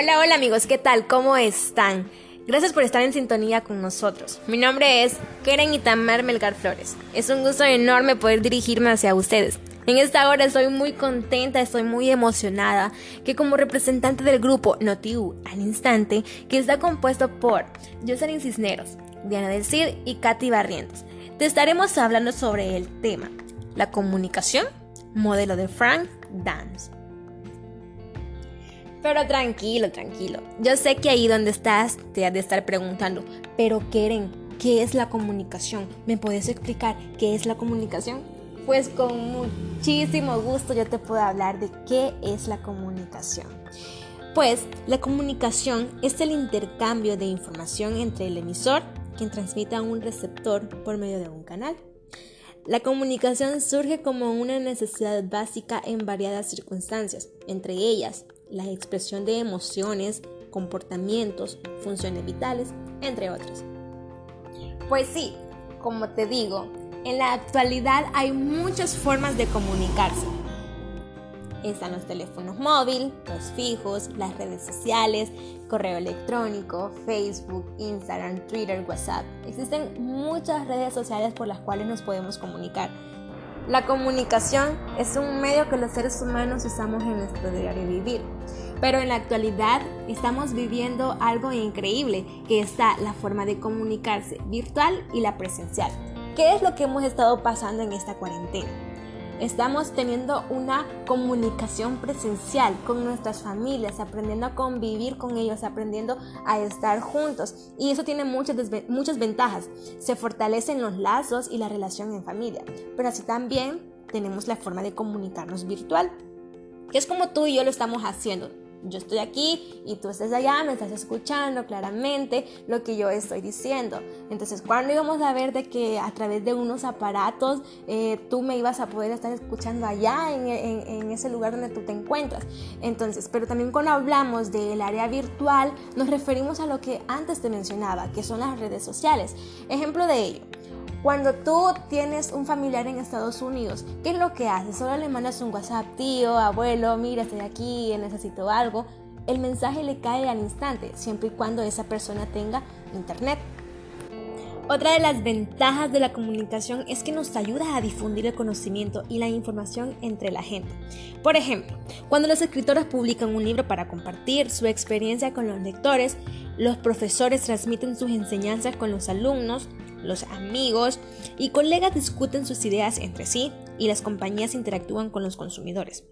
Hola, hola amigos, ¿qué tal? ¿Cómo están? Gracias por estar en sintonía con nosotros. Mi nombre es Keren Itamar Melgar Flores. Es un gusto enorme poder dirigirme hacia ustedes. En esta hora estoy muy contenta, estoy muy emocionada que como representante del grupo Notiu al instante, que está compuesto por Jocelyn Cisneros, Diana del Cid y Katy Barrientos, te estaremos hablando sobre el tema, la comunicación, modelo de Frank Dance. Pero tranquilo, tranquilo. Yo sé que ahí donde estás te has de estar preguntando, pero Keren, ¿qué es la comunicación? ¿Me puedes explicar qué es la comunicación? Pues con muchísimo gusto yo te puedo hablar de qué es la comunicación. Pues la comunicación es el intercambio de información entre el emisor, quien transmite a un receptor por medio de un canal. La comunicación surge como una necesidad básica en variadas circunstancias, entre ellas la expresión de emociones, comportamientos, funciones vitales, entre otros. Pues sí, como te digo, en la actualidad hay muchas formas de comunicarse. Están los teléfonos móviles, los fijos, las redes sociales, correo electrónico, Facebook, Instagram, Twitter, WhatsApp. Existen muchas redes sociales por las cuales nos podemos comunicar. La comunicación es un medio que los seres humanos usamos en nuestro diario vivir. Pero en la actualidad estamos viviendo algo increíble, que está la forma de comunicarse virtual y la presencial. ¿Qué es lo que hemos estado pasando en esta cuarentena? Estamos teniendo una comunicación presencial con nuestras familias, aprendiendo a convivir con ellos, aprendiendo a estar juntos. Y eso tiene muchas, muchas ventajas. Se fortalecen los lazos y la relación en familia. Pero así también tenemos la forma de comunicarnos virtual, que es como tú y yo lo estamos haciendo yo estoy aquí y tú estás allá, me estás escuchando claramente lo que yo estoy diciendo. Entonces, ¿cuándo íbamos a ver de que a través de unos aparatos eh, tú me ibas a poder estar escuchando allá en, en, ese lugar donde tú te encuentras? Entonces, pero también cuando hablamos del área virtual, nos referimos a lo que antes te mencionaba, que son las redes sociales. Ejemplo de ello. Cuando tú tienes un familiar en Estados Unidos, ¿qué es lo que haces? Solo le mandas un WhatsApp, tío, abuelo, mira, estoy aquí, necesito algo. El mensaje le cae al instante, siempre y cuando esa persona tenga internet. Otra de las ventajas de la comunicación es que nos ayuda a difundir el conocimiento y la información entre la gente. Por ejemplo, cuando los escritores publican un libro para compartir su experiencia con los lectores, los profesores transmiten sus enseñanzas con los alumnos, los amigos y colegas discuten sus ideas entre sí y las compañías interactúan con los consumidores.